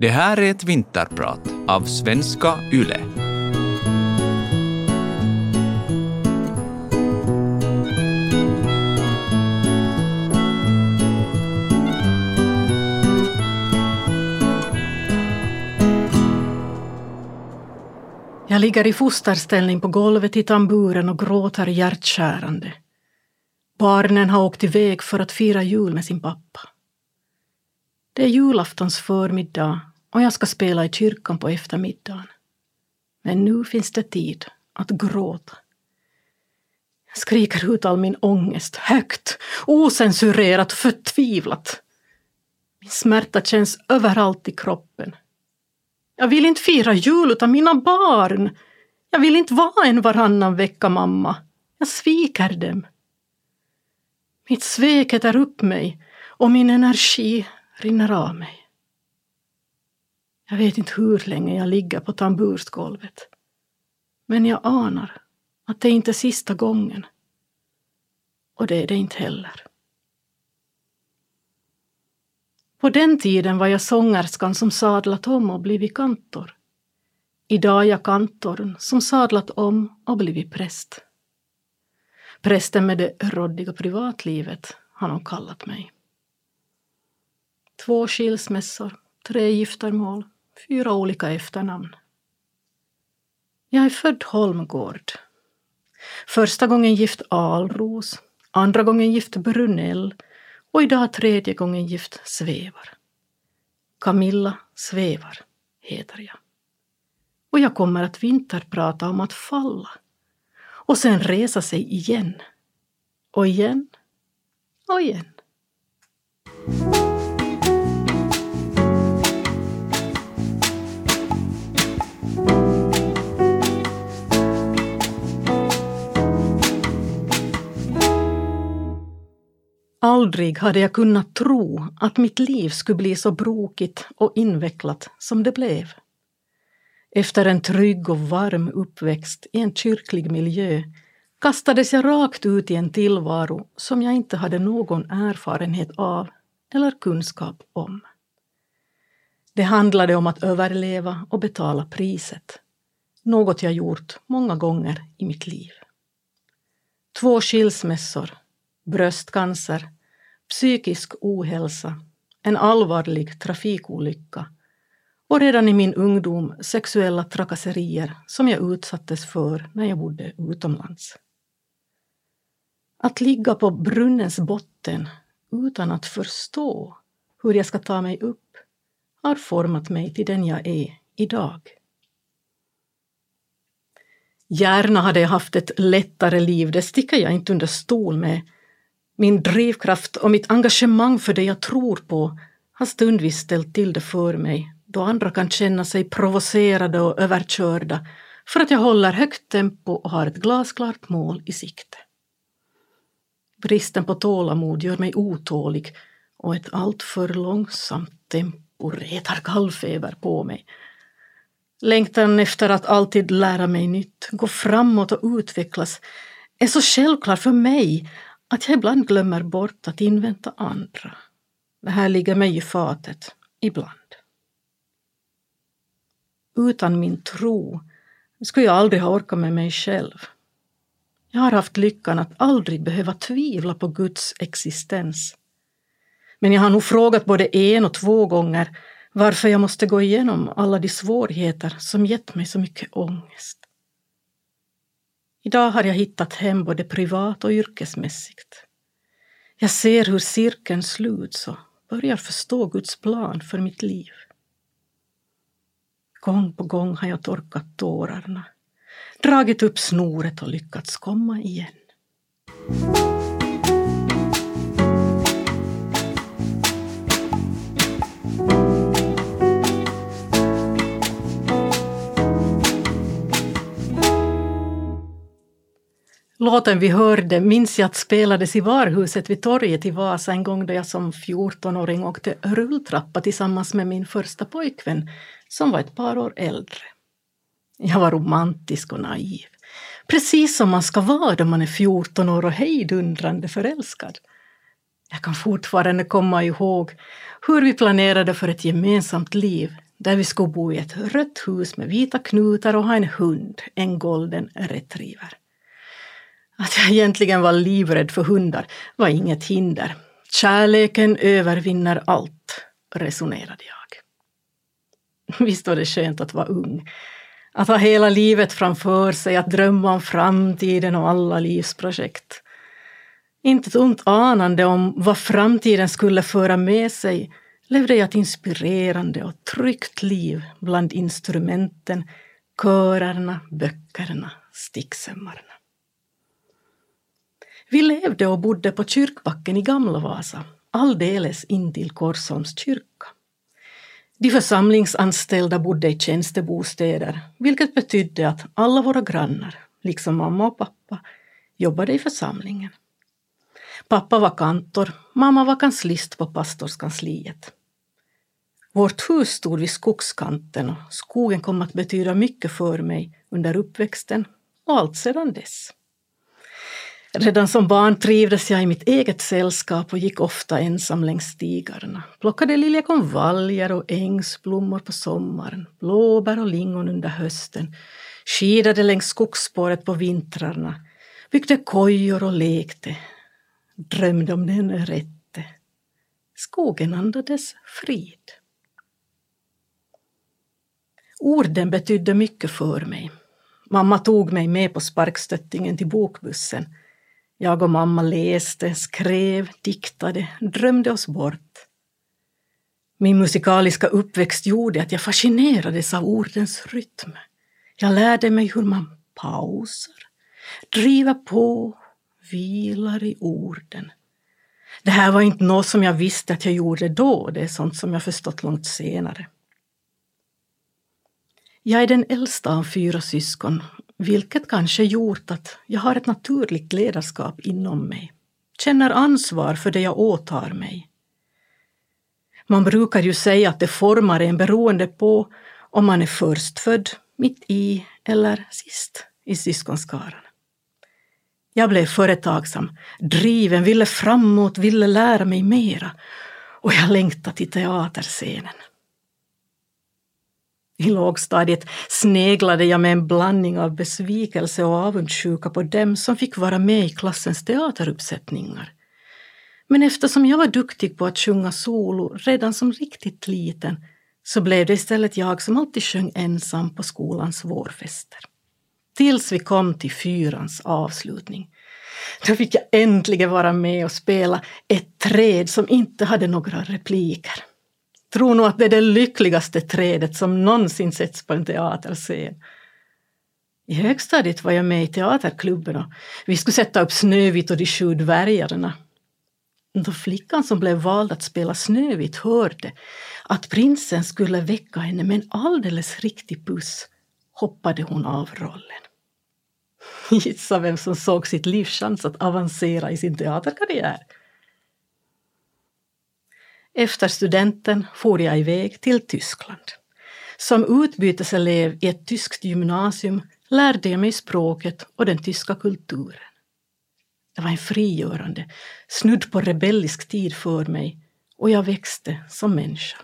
Det här är ett vinterprat av svenska YLE. Jag ligger i fosterställning på golvet i tamburen och gråter hjärtskärande. Barnen har åkt iväg för att fira jul med sin pappa. Det är julaftons förmiddag och jag ska spela i kyrkan på eftermiddagen. Men nu finns det tid att gråta. Jag skriker ut all min ångest, högt, osensurerat, förtvivlat. Min smärta känns överallt i kroppen. Jag vill inte fira jul utan mina barn. Jag vill inte vara en varannan vecka mamma. Jag sviker dem. Mitt svek äter upp mig och min energi rinner av mig. Jag vet inte hur länge jag ligger på tambursgolvet. Men jag anar att det inte är sista gången. Och det är det inte heller. På den tiden var jag sångerskan som sadlat om och blivit kantor. Idag är jag kantorn som sadlat om och blivit präst. Prästen med det råddiga privatlivet har de kallat mig. Två skilsmässor, tre giftermål, fyra olika efternamn. Jag är född Holmgård. Första gången gift Alros, andra gången gift Brunell och idag tredje gången gift Svevar. Camilla Svevar heter jag. Och jag kommer att vinterprata om att falla och sen resa sig igen. Och igen och igen. Aldrig hade jag kunnat tro att mitt liv skulle bli så brokigt och invecklat som det blev. Efter en trygg och varm uppväxt i en kyrklig miljö kastades jag rakt ut i en tillvaro som jag inte hade någon erfarenhet av eller kunskap om. Det handlade om att överleva och betala priset. Något jag gjort många gånger i mitt liv. Två skilsmässor, bröstcancer, psykisk ohälsa, en allvarlig trafikolycka och redan i min ungdom sexuella trakasserier som jag utsattes för när jag bodde utomlands. Att ligga på brunnens botten utan att förstå hur jag ska ta mig upp har format mig till den jag är idag. Gärna hade jag haft ett lättare liv, det sticker jag inte under stol med. Min drivkraft och mitt engagemang för det jag tror på har stundvis ställt till det för mig då andra kan känna sig provocerade och överkörda för att jag håller högt tempo och har ett glasklart mål i sikte. Bristen på tålamod gör mig otålig och ett alltför långsamt tempo retar gallfeber på mig. Längtan efter att alltid lära mig nytt, gå framåt och utvecklas är så självklar för mig att jag ibland glömmer bort att invänta andra. Det här ligger mig i fatet, ibland. Utan min tro skulle jag aldrig ha orkat med mig själv. Jag har haft lyckan att aldrig behöva tvivla på Guds existens. Men jag har nog frågat både en och två gånger varför jag måste gå igenom alla de svårigheter som gett mig så mycket ångest. Idag har jag hittat hem både privat och yrkesmässigt. Jag ser hur cirkeln sluts och börjar förstå Guds plan för mitt liv. Gång på gång har jag torkat tårarna, dragit upp snoret och lyckats komma igen. Låten vi hörde minns jag att spelades i Varhuset vid torget i Vasa en gång då jag som 14-åring åkte rulltrappa tillsammans med min första pojkvän som var ett par år äldre. Jag var romantisk och naiv. Precis som man ska vara då man är 14 år och hejdundrande förälskad. Jag kan fortfarande komma ihåg hur vi planerade för ett gemensamt liv där vi skulle bo i ett rött hus med vita knutar och ha en hund, en golden retriever. Att jag egentligen var livrädd för hundar var inget hinder. Kärleken övervinner allt, resonerade jag. Visst var det skönt att vara ung. Att ha hela livet framför sig, att drömma om framtiden och alla livsprojekt. Inte ett ont anande om vad framtiden skulle föra med sig levde jag ett inspirerande och tryggt liv bland instrumenten, körerna, böckerna, sticksömmarna. Vi levde och bodde på kyrkbacken i Gamla Vasa, alldeles intill Korsholms kyrka. De församlingsanställda bodde i tjänstebostäder, vilket betydde att alla våra grannar, liksom mamma och pappa, jobbade i församlingen. Pappa var kantor, mamma var kanslist på pastorskansliet. Vårt hus stod vid skogskanten och skogen kom att betyda mycket för mig under uppväxten och allt sedan dess. Redan som barn trivdes jag i mitt eget sällskap och gick ofta ensam längs stigarna. Plockade liljekonvaljer och ängsblommor på sommaren, blåbär och lingon under hösten, skidade längs skogsspåret på vintrarna, byggde kojor och lekte, drömde om den rätte. Skogen andades frid. Orden betydde mycket för mig. Mamma tog mig med på sparkstöttingen till bokbussen jag och mamma läste, skrev, diktade, drömde oss bort. Min musikaliska uppväxt gjorde att jag fascinerades av ordens rytm. Jag lärde mig hur man pausar, driver på, vilar i orden. Det här var inte något som jag visste att jag gjorde då, det är sånt som jag förstått långt senare. Jag är den äldsta av fyra syskon vilket kanske gjort att jag har ett naturligt ledarskap inom mig. Känner ansvar för det jag åtar mig. Man brukar ju säga att det formar en beroende på om man är förstfödd, mitt i eller sist i syskonskaran. Jag blev företagsam, driven, ville framåt, ville lära mig mera och jag längtade till teaterscenen. I lågstadiet sneglade jag med en blandning av besvikelse och avundsjuka på dem som fick vara med i klassens teateruppsättningar. Men eftersom jag var duktig på att sjunga solo redan som riktigt liten så blev det istället jag som alltid sjöng ensam på skolans vårfester. Tills vi kom till fyrans avslutning. Då fick jag äntligen vara med och spela ett träd som inte hade några repliker tror nog att det är det lyckligaste trädet som någonsin setts på en teaterscen. I högstadiet var jag med i teaterklubben och vi skulle sätta upp Snövit och de sju dvärgarna. Då flickan som blev vald att spela Snövit hörde att prinsen skulle väcka henne med en alldeles riktig puss hoppade hon av rollen. Gissa vem som såg sitt livs chans att avancera i sin teaterkarriär. Efter studenten for jag iväg till Tyskland. Som utbyteselev i ett tyskt gymnasium lärde jag mig språket och den tyska kulturen. Det var en frigörande, snudd på rebellisk tid för mig och jag växte som människa.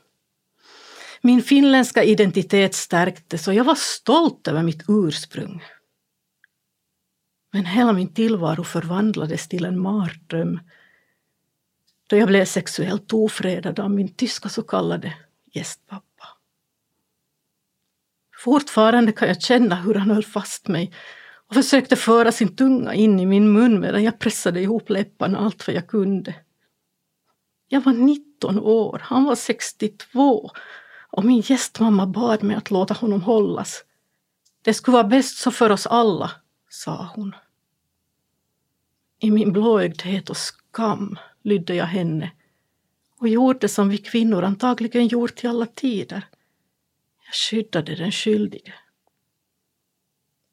Min finländska identitet stärktes och jag var stolt över mitt ursprung. Men hela min tillvaro förvandlades till en mardröm då jag blev sexuellt ofredad av min tyska så kallade gästpappa. Fortfarande kan jag känna hur han höll fast mig och försökte föra sin tunga in i min mun medan jag pressade ihop läpparna allt vad jag kunde. Jag var 19 år, han var 62 och min gästmamma bad mig att låta honom hållas. Det skulle vara bäst så för oss alla, sa hon. I min blåögdhet och skam lydde jag henne och gjorde som vi kvinnor antagligen gjort i alla tider. Jag skyddade den skyldige.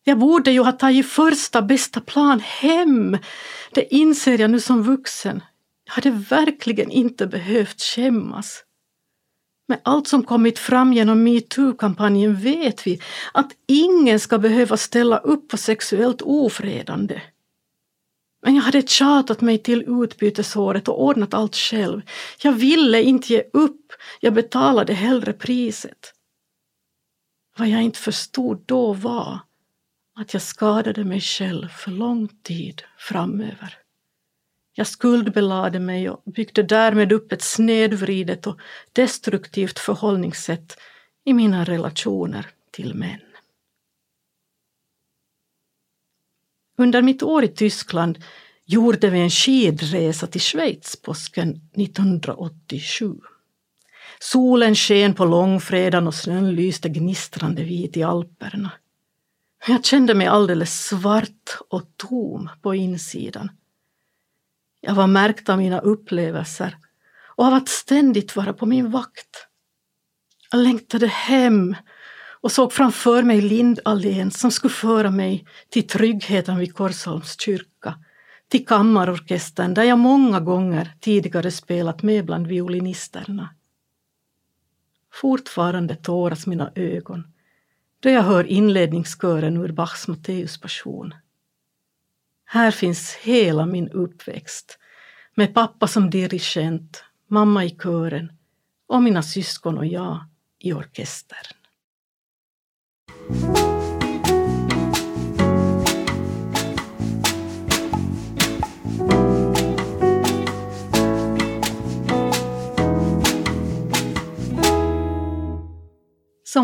Jag borde ju ha tagit första bästa plan hem. Det inser jag nu som vuxen. Jag hade verkligen inte behövt skämmas. Med allt som kommit fram genom metoo-kampanjen vet vi att ingen ska behöva ställa upp på sexuellt ofredande. Men jag hade tjatat mig till utbytesåret och ordnat allt själv. Jag ville inte ge upp, jag betalade hellre priset. Vad jag inte förstod då var att jag skadade mig själv för lång tid framöver. Jag skuldbelade mig och byggde därmed upp ett snedvridet och destruktivt förhållningssätt i mina relationer till män. Under mitt år i Tyskland gjorde vi en skidresa till Schweiz påsken 1987. Solen sken på långfredagen och snön lyste gnistrande vit i Alperna. Jag kände mig alldeles svart och tom på insidan. Jag var märkt av mina upplevelser och av att ständigt vara på min vakt. Jag längtade hem och såg framför mig Lindallén som skulle föra mig till tryggheten vid Korsholms kyrka, till kammarorkestern där jag många gånger tidigare spelat med bland violinisterna. Fortfarande tåras mina ögon då jag hör inledningskören ur Bachs Matteuspassion. Här finns hela min uppväxt med pappa som dirigent, mamma i kören och mina syskon och jag i orkestern. Som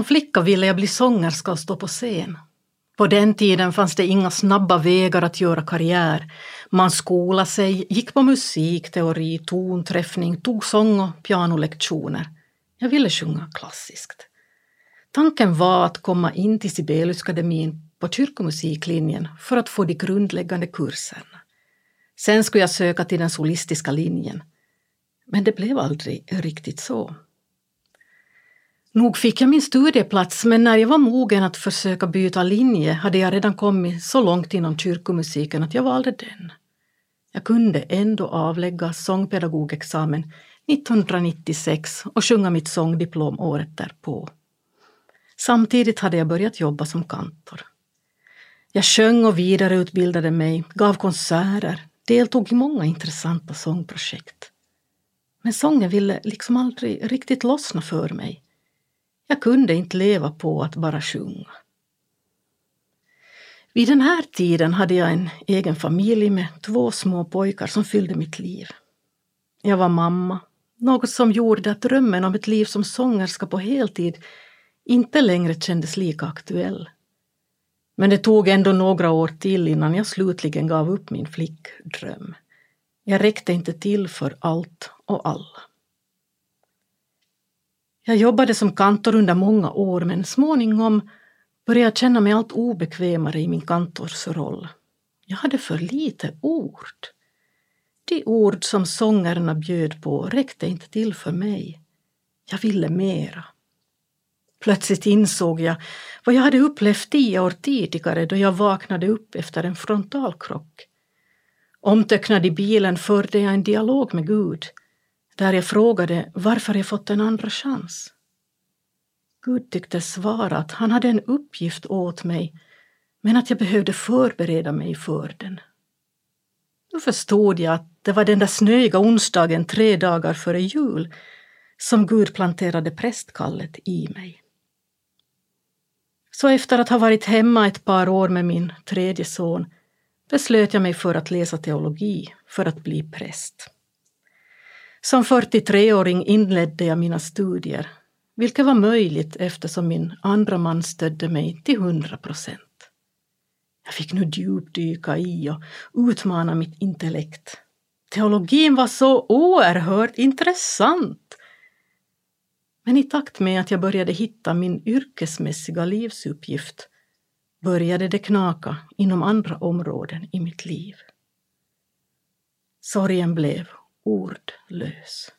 flicka ville jag bli sångerska och stå på scen. På den tiden fanns det inga snabba vägar att göra karriär. Man skolade sig, gick på musikteori, tonträffning, tog sång och pianolektioner. Jag ville sjunga klassiskt. Tanken var att komma in till Sibeliuskademin på kyrkomusiklinjen för att få de grundläggande kurserna. Sen skulle jag söka till den solistiska linjen. Men det blev aldrig riktigt så. Nog fick jag min studieplats, men när jag var mogen att försöka byta linje hade jag redan kommit så långt inom kyrkomusiken att jag valde den. Jag kunde ändå avlägga sångpedagogexamen 1996 och sjunga mitt sångdiplom året därpå. Samtidigt hade jag börjat jobba som kantor. Jag sjöng och vidareutbildade mig, gav konserter, deltog i många intressanta sångprojekt. Men sången ville liksom aldrig riktigt lossna för mig. Jag kunde inte leva på att bara sjunga. Vid den här tiden hade jag en egen familj med två små pojkar som fyllde mitt liv. Jag var mamma, något som gjorde att drömmen om ett liv som sångerska på heltid inte längre kändes lika aktuell. Men det tog ändå några år till innan jag slutligen gav upp min flickdröm. Jag räckte inte till för allt och alla. Jag jobbade som kantor under många år men småningom började jag känna mig allt obekvämare i min kantorsroll. Jag hade för lite ord. De ord som sångerna bjöd på räckte inte till för mig. Jag ville mera. Plötsligt insåg jag vad jag hade upplevt tio år tidigare då jag vaknade upp efter en frontalkrock. Omtöcknad i bilen förde jag en dialog med Gud där jag frågade varför jag fått en andra chans. Gud tyckte svara att han hade en uppgift åt mig men att jag behövde förbereda mig för den. Då förstod jag att det var den där snöiga onsdagen tre dagar före jul som Gud planterade prästkallet i mig. Så efter att ha varit hemma ett par år med min tredje son beslöt jag mig för att läsa teologi för att bli präst. Som 43-åring inledde jag mina studier, vilket var möjligt eftersom min andra man stödde mig till 100 procent. Jag fick nu djupdyka i och utmana mitt intellekt. Teologin var så oerhört intressant. Men i takt med att jag började hitta min yrkesmässiga livsuppgift började det knaka inom andra områden i mitt liv. Sorgen blev ordlös.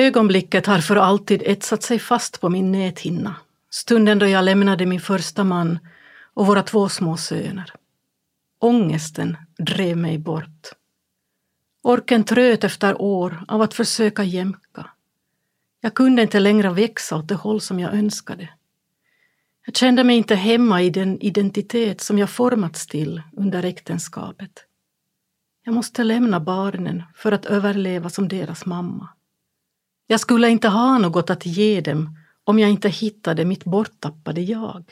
Ögonblicket har för alltid etsat sig fast på min näthinna. Stunden då jag lämnade min första man och våra två små söner. Ångesten drev mig bort. Orken tröt efter år av att försöka jämka. Jag kunde inte längre växa åt det håll som jag önskade. Jag kände mig inte hemma i den identitet som jag formats till under äktenskapet. Jag måste lämna barnen för att överleva som deras mamma. Jag skulle inte ha något att ge dem om jag inte hittade mitt borttappade jag.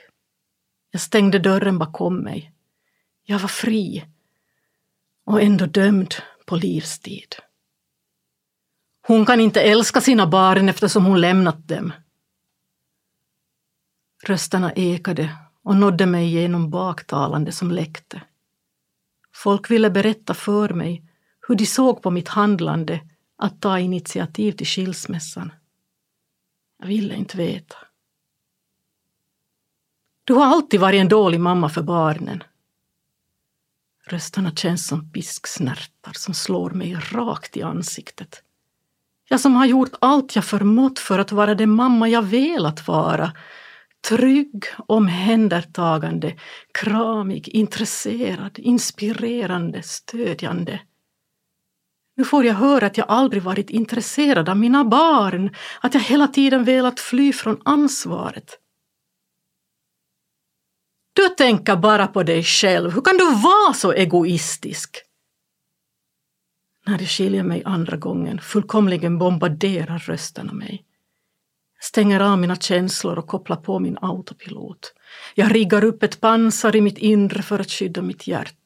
Jag stängde dörren bakom mig. Jag var fri och ändå dömd på livstid. Hon kan inte älska sina barn eftersom hon lämnat dem. Rösterna ekade och nådde mig genom baktalande som läckte. Folk ville berätta för mig hur de såg på mitt handlande att ta initiativ till skilsmässan. Jag ville inte veta. Du har alltid varit en dålig mamma för barnen. Rösterna känns som pisksnärtar som slår mig rakt i ansiktet. Jag som har gjort allt jag förmått för att vara den mamma jag velat vara. Trygg, omhändertagande, kramig, intresserad, inspirerande, stödjande. Nu får jag höra att jag aldrig varit intresserad av mina barn, att jag hela tiden velat fly från ansvaret. Du tänker bara på dig själv. Hur kan du vara så egoistisk? När det skiljer mig andra gången fullkomligen bombarderar rösterna mig. Jag stänger av mina känslor och kopplar på min autopilot. Jag riggar upp ett pansar i mitt inre för att skydda mitt hjärta.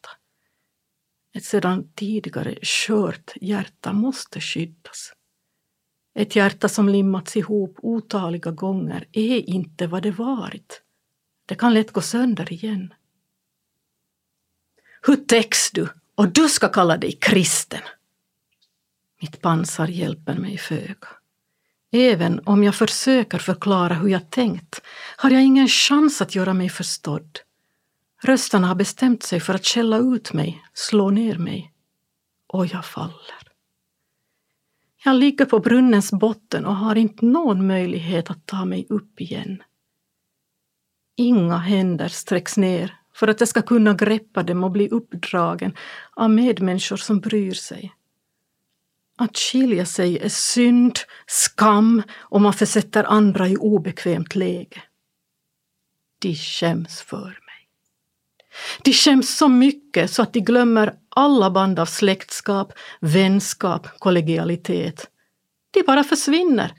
Ett sedan tidigare skört hjärta måste skyddas. Ett hjärta som limmats ihop otaliga gånger är inte vad det varit. Det kan lätt gå sönder igen. Hur täcks du och du ska kalla dig kristen? Mitt pansar hjälper mig föga. Även om jag försöker förklara hur jag tänkt har jag ingen chans att göra mig förstådd. Rösterna har bestämt sig för att skälla ut mig, slå ner mig. Och jag faller. Jag ligger på brunnens botten och har inte någon möjlighet att ta mig upp igen. Inga händer sträcks ner för att jag ska kunna greppa dem och bli uppdragen av medmänniskor som bryr sig. Att skilja sig är synd, skam och man försätter andra i obekvämt läge. De skäms för mig. De skäms så mycket så att de glömmer alla band av släktskap, vänskap, kollegialitet. De bara försvinner.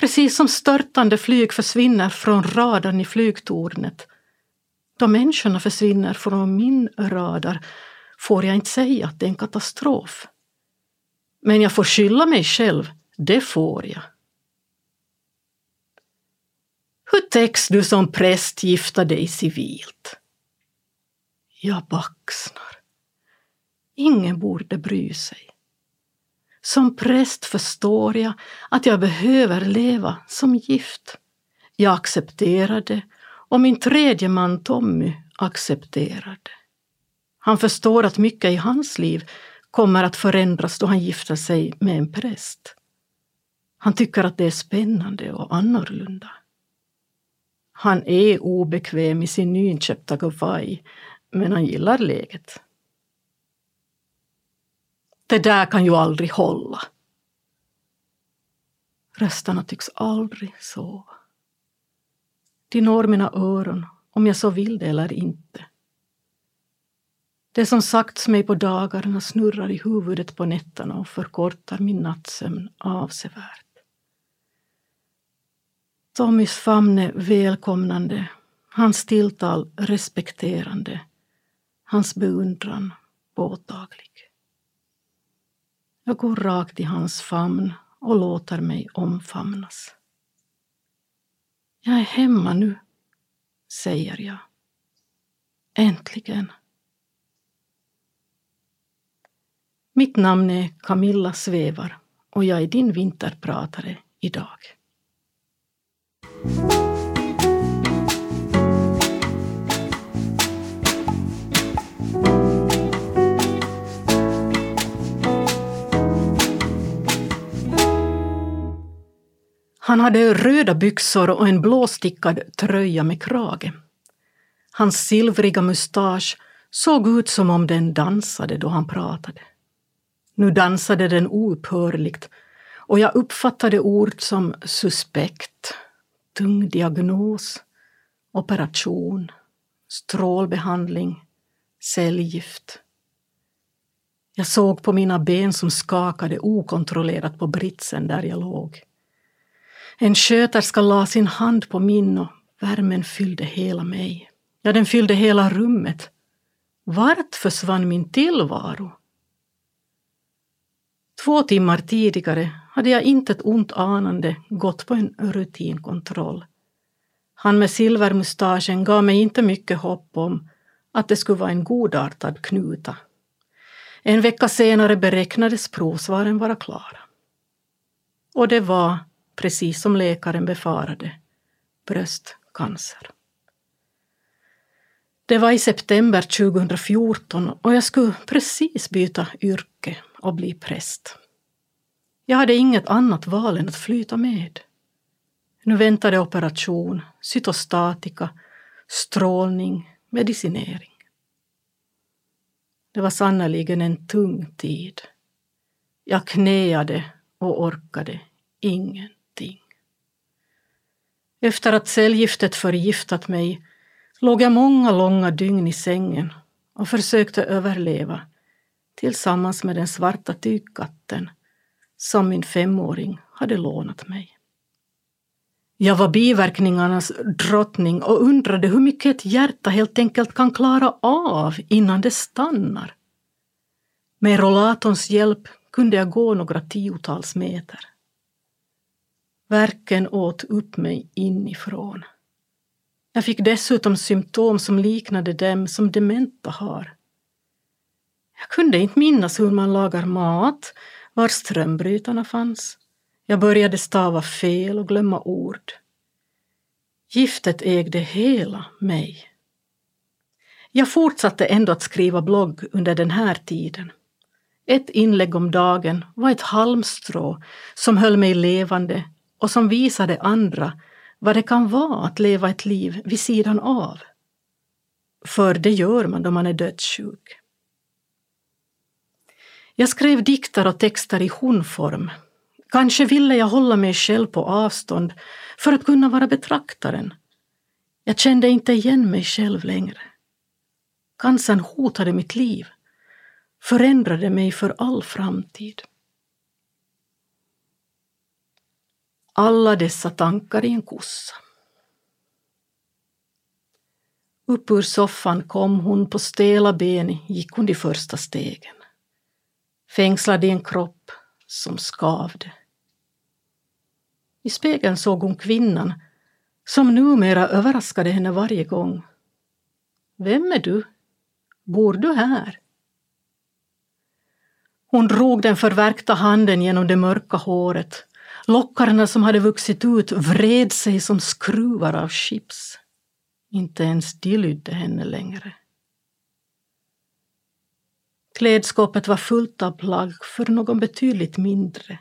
Precis som störtande flyg försvinner från radarn i flygtornet. Då människorna försvinner från min radar får jag inte säga att det är en katastrof. Men jag får skylla mig själv, det får jag. Hur täcks du som präst gifta dig civilt? Jag baxnar. Ingen borde bry sig. Som präst förstår jag att jag behöver leva som gift. Jag accepterar det och min tredje man Tommy accepterar det. Han förstår att mycket i hans liv kommer att förändras då han gifter sig med en präst. Han tycker att det är spännande och annorlunda. Han är obekväm i sin nyinköpta kavaj, men han gillar läget. Det där kan ju aldrig hålla. Rösterna tycks aldrig sova. De når mina öron, om jag så vill det eller inte. Det som sagts mig på dagarna snurrar i huvudet på nätterna och förkortar min nattsömn avsevärt. Tommys famn är välkomnande, hans tilltal respekterande, hans beundran påtaglig. Jag går rakt i hans famn och låter mig omfamnas. Jag är hemma nu, säger jag. Äntligen. Mitt namn är Camilla Svevar och jag är din vinterpratare idag. Han hade röda byxor och en blåstickad tröja med krage. Hans silvriga mustasch såg ut som om den dansade då han pratade. Nu dansade den oupphörligt och jag uppfattade ord som suspekt, tung diagnos operation, strålbehandling, cellgift. Jag såg på mina ben som skakade okontrollerat på britsen där jag låg. En sköterska la sin hand på min och värmen fyllde hela mig. Ja, den fyllde hela rummet. Vart försvann min tillvaro? Två timmar tidigare hade jag inte ett ont anande gått på en rutinkontroll. Han med silvermustaschen gav mig inte mycket hopp om att det skulle vara en godartad knuta. En vecka senare beräknades provsvaren vara klara. Och det var, precis som läkaren befarade, bröstcancer. Det var i september 2014 och jag skulle precis byta yrke och bli präst. Jag hade inget annat val än att flyta med. Nu väntade operation, cytostatika, strålning, medicinering. Det var sannerligen en tung tid. Jag knäade och orkade ingen. Efter att cellgiftet förgiftat mig låg jag många långa dygn i sängen och försökte överleva tillsammans med den svarta tygkatten som min femåring hade lånat mig. Jag var biverkningarnas drottning och undrade hur mycket ett hjärta helt enkelt kan klara av innan det stannar. Med rollatorns hjälp kunde jag gå några tiotals meter. Verken åt upp mig inifrån. Jag fick dessutom symptom som liknade dem som dementa har. Jag kunde inte minnas hur man lagar mat, var strömbrytarna fanns. Jag började stava fel och glömma ord. Giftet ägde hela mig. Jag fortsatte ändå att skriva blogg under den här tiden. Ett inlägg om dagen var ett halmstrå som höll mig levande och som visade andra vad det kan vara att leva ett liv vid sidan av. För det gör man då man är dödssjuk. Jag skrev dikter och texter i honform. Kanske ville jag hålla mig själv på avstånd för att kunna vara betraktaren. Jag kände inte igen mig själv längre. Cancern hotade mitt liv, förändrade mig för all framtid. Alla dessa tankar i en kossa. Upp ur soffan kom hon på stela ben, gick hon de första stegen. Fängslad i en kropp som skavde. I spegeln såg hon kvinnan som numera överraskade henne varje gång. Vem är du? Bor du här? Hon drog den förvärkta handen genom det mörka håret. Lockarna som hade vuxit ut vred sig som skruvar av chips. Inte ens de lydde henne längre. Klädskåpet var fullt av plagg för någon betydligt mindre.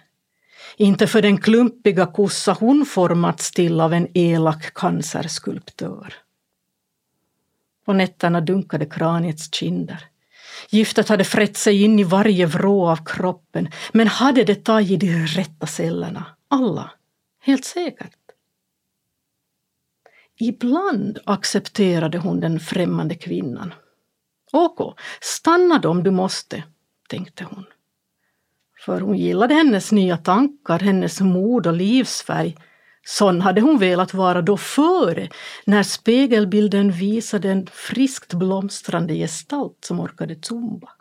Inte för den klumpiga kossa hon formats till av en elak cancerskulptör. På nätterna dunkade kraniets kinder. Giftet hade frätt sig in i varje vrå av kroppen, men hade det tagit de rätta cellerna? Alla? Helt säkert. Ibland accepterade hon den främmande kvinnan. Okej, stanna då om du måste, tänkte hon. För hon gillade hennes nya tankar, hennes mod och livsfärg. Sån hade hon velat vara då före, när spegelbilden visade en friskt blomstrande gestalt som orkade zumba.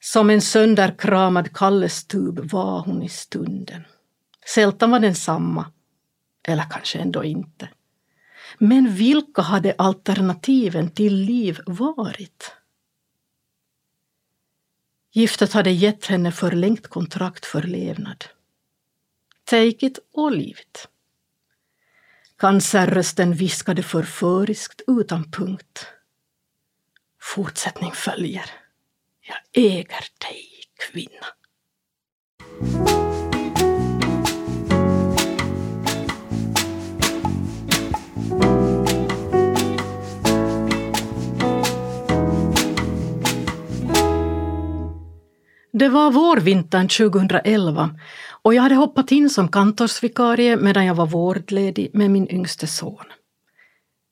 Som en sönderkramad kallestub var hon i stunden. Sältan var densamma, eller kanske ändå inte. Men vilka hade alternativen till liv varit? Giftet hade gett henne förlängt kontrakt för levnad. Take it or leave it. Cancerrösten viskade förföriskt utan punkt. Fortsättning följer. Jag äger dig, kvinna. Det var vårvintern 2011 och jag hade hoppat in som kantorsvikarie medan jag var vårdledig med min yngste son.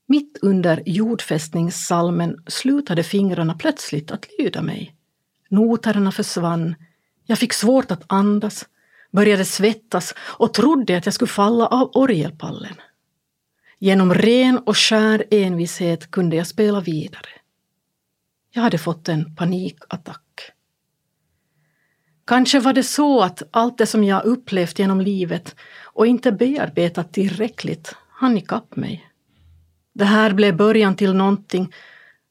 Mitt under jordfästningssalmen slutade fingrarna plötsligt att lyda mig. Noterna försvann, jag fick svårt att andas, började svettas och trodde att jag skulle falla av orgelpallen. Genom ren och skär envishet kunde jag spela vidare. Jag hade fått en panikattack. Kanske var det så att allt det som jag upplevt genom livet och inte bearbetat tillräckligt hann ikapp mig. Det här blev början till någonting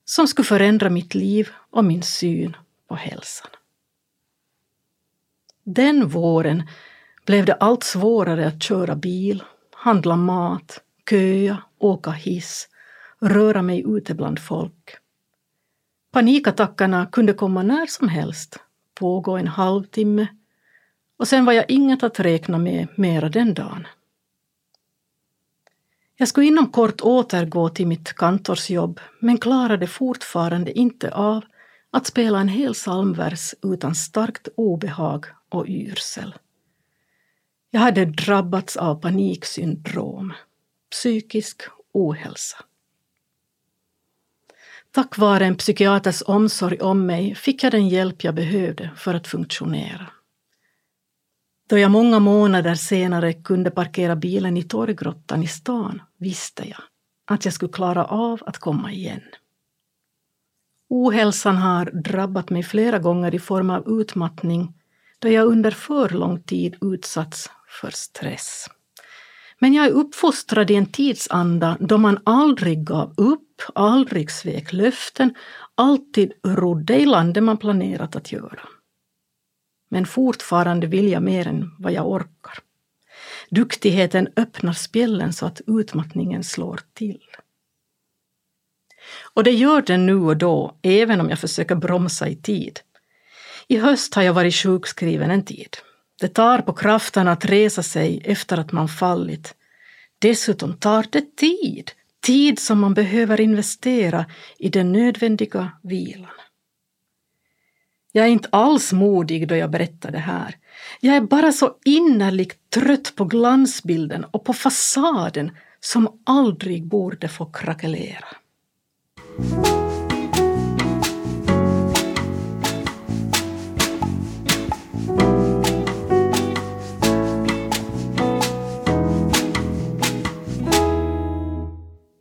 som skulle förändra mitt liv och min syn på hälsan. Den våren blev det allt svårare att köra bil, handla mat, köa, åka hiss, röra mig ute bland folk. Panikattackerna kunde komma när som helst, pågå en halvtimme och sen var jag inget att räkna med mera den dagen. Jag skulle inom kort återgå till mitt kantorsjobb men klarade fortfarande inte av att spela en hel psalmvers utan starkt obehag och yrsel. Jag hade drabbats av paniksyndrom, psykisk ohälsa. Tack vare en psykiaters omsorg om mig fick jag den hjälp jag behövde för att funktionera. Då jag många månader senare kunde parkera bilen i Torggrottan i stan visste jag att jag skulle klara av att komma igen. Ohälsan har drabbat mig flera gånger i form av utmattning då jag under för lång tid utsatts för stress. Men jag är uppfostrad i en tidsanda då man aldrig gav upp, aldrig svek löften, alltid rodde i landet man planerat att göra. Men fortfarande vill jag mer än vad jag orkar. Duktigheten öppnar spjällen så att utmattningen slår till. Och det gör den nu och då, även om jag försöker bromsa i tid. I höst har jag varit sjukskriven en tid. Det tar på kraften att resa sig efter att man fallit. Dessutom tar det tid, tid som man behöver investera i den nödvändiga vilan. Jag är inte alls modig då jag berättar det här. Jag är bara så innerligt trött på glansbilden och på fasaden som aldrig borde få krackelera.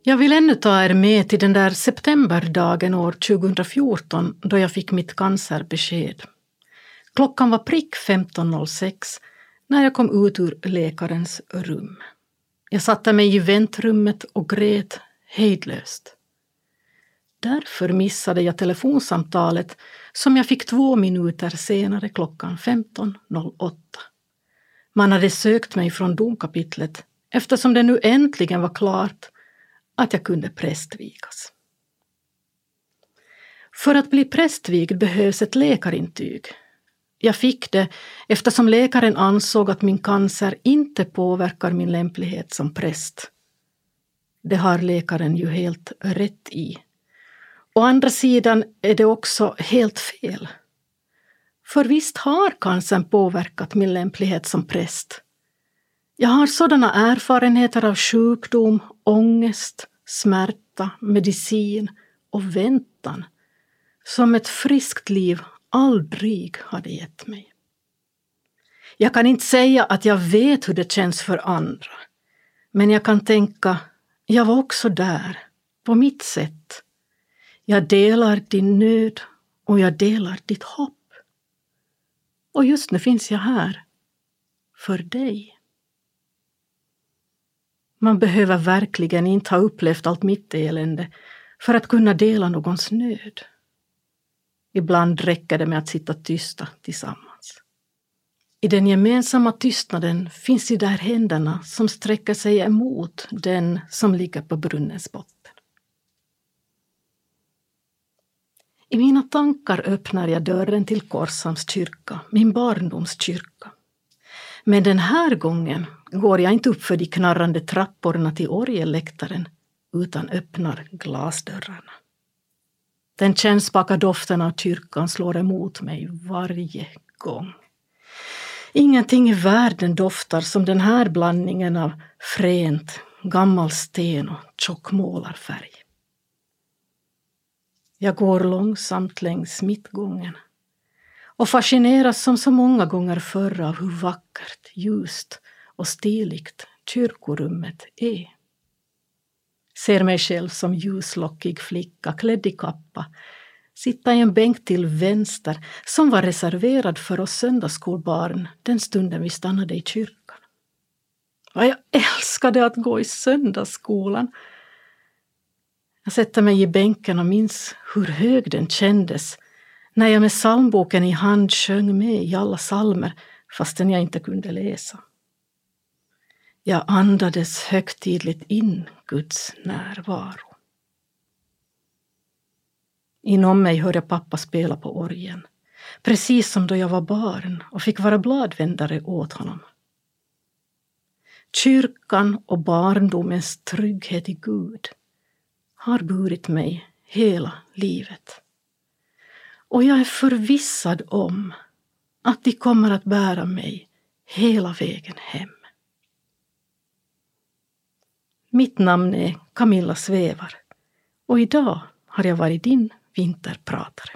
Jag vill ännu ta er med till den där septemberdagen år 2014 då jag fick mitt cancerbesked. Klockan var prick 15.06 när jag kom ut ur läkarens rum. Jag satte mig i väntrummet och grät hejdlöst. Därför missade jag telefonsamtalet som jag fick två minuter senare klockan 15.08. Man hade sökt mig från domkapitlet eftersom det nu äntligen var klart att jag kunde prästvigas. För att bli prästvigd behövs ett läkarintyg. Jag fick det eftersom läkaren ansåg att min cancer inte påverkar min lämplighet som präst. Det har läkaren ju helt rätt i. Å andra sidan är det också helt fel. För visst har cancern påverkat min lämplighet som präst. Jag har sådana erfarenheter av sjukdom, ångest, smärta, medicin och väntan som ett friskt liv aldrig hade gett mig. Jag kan inte säga att jag vet hur det känns för andra, men jag kan tänka, jag var också där, på mitt sätt. Jag delar din nöd och jag delar ditt hopp. Och just nu finns jag här, för dig. Man behöver verkligen inte ha upplevt allt mitt elände för att kunna dela någons nöd. Ibland räcker det med att sitta tysta tillsammans. I den gemensamma tystnaden finns de där händerna som sträcker sig emot den som ligger på brunnens botten. I mina tankar öppnar jag dörren till Korshamns kyrka, min barndomskyrka. Men den här gången går jag inte upp för de knarrande trapporna till orgelläktaren utan öppnar glasdörrarna. Den kännspaka doften av kyrkan slår emot mig varje gång. Ingenting i världen doftar som den här blandningen av fränt, gammal sten och tjock målarfärg. Jag går långsamt längs mittgången och fascineras som så många gånger förr av hur vackert, ljust och stiligt kyrkorummet är. Ser mig själv som ljuslockig flicka klädd i kappa sitta i en bänk till vänster som var reserverad för oss söndagsskolbarn den stunden vi stannade i kyrkan. Vad jag älskade att gå i söndagsskolan. Jag sätter mig i bänken och minns hur hög den kändes när jag med psalmboken i hand sjöng med i alla psalmer fastän jag inte kunde läsa. Jag andades högtidligt in Guds närvaro. Inom mig hörde pappa spela på orgen, precis som då jag var barn och fick vara bladvändare åt honom. Kyrkan och barndomens trygghet i Gud har burit mig hela livet. Och jag är förvissad om att de kommer att bära mig hela vägen hem. Mitt namn är Camilla Svävar och idag har jag varit din vinterpratare.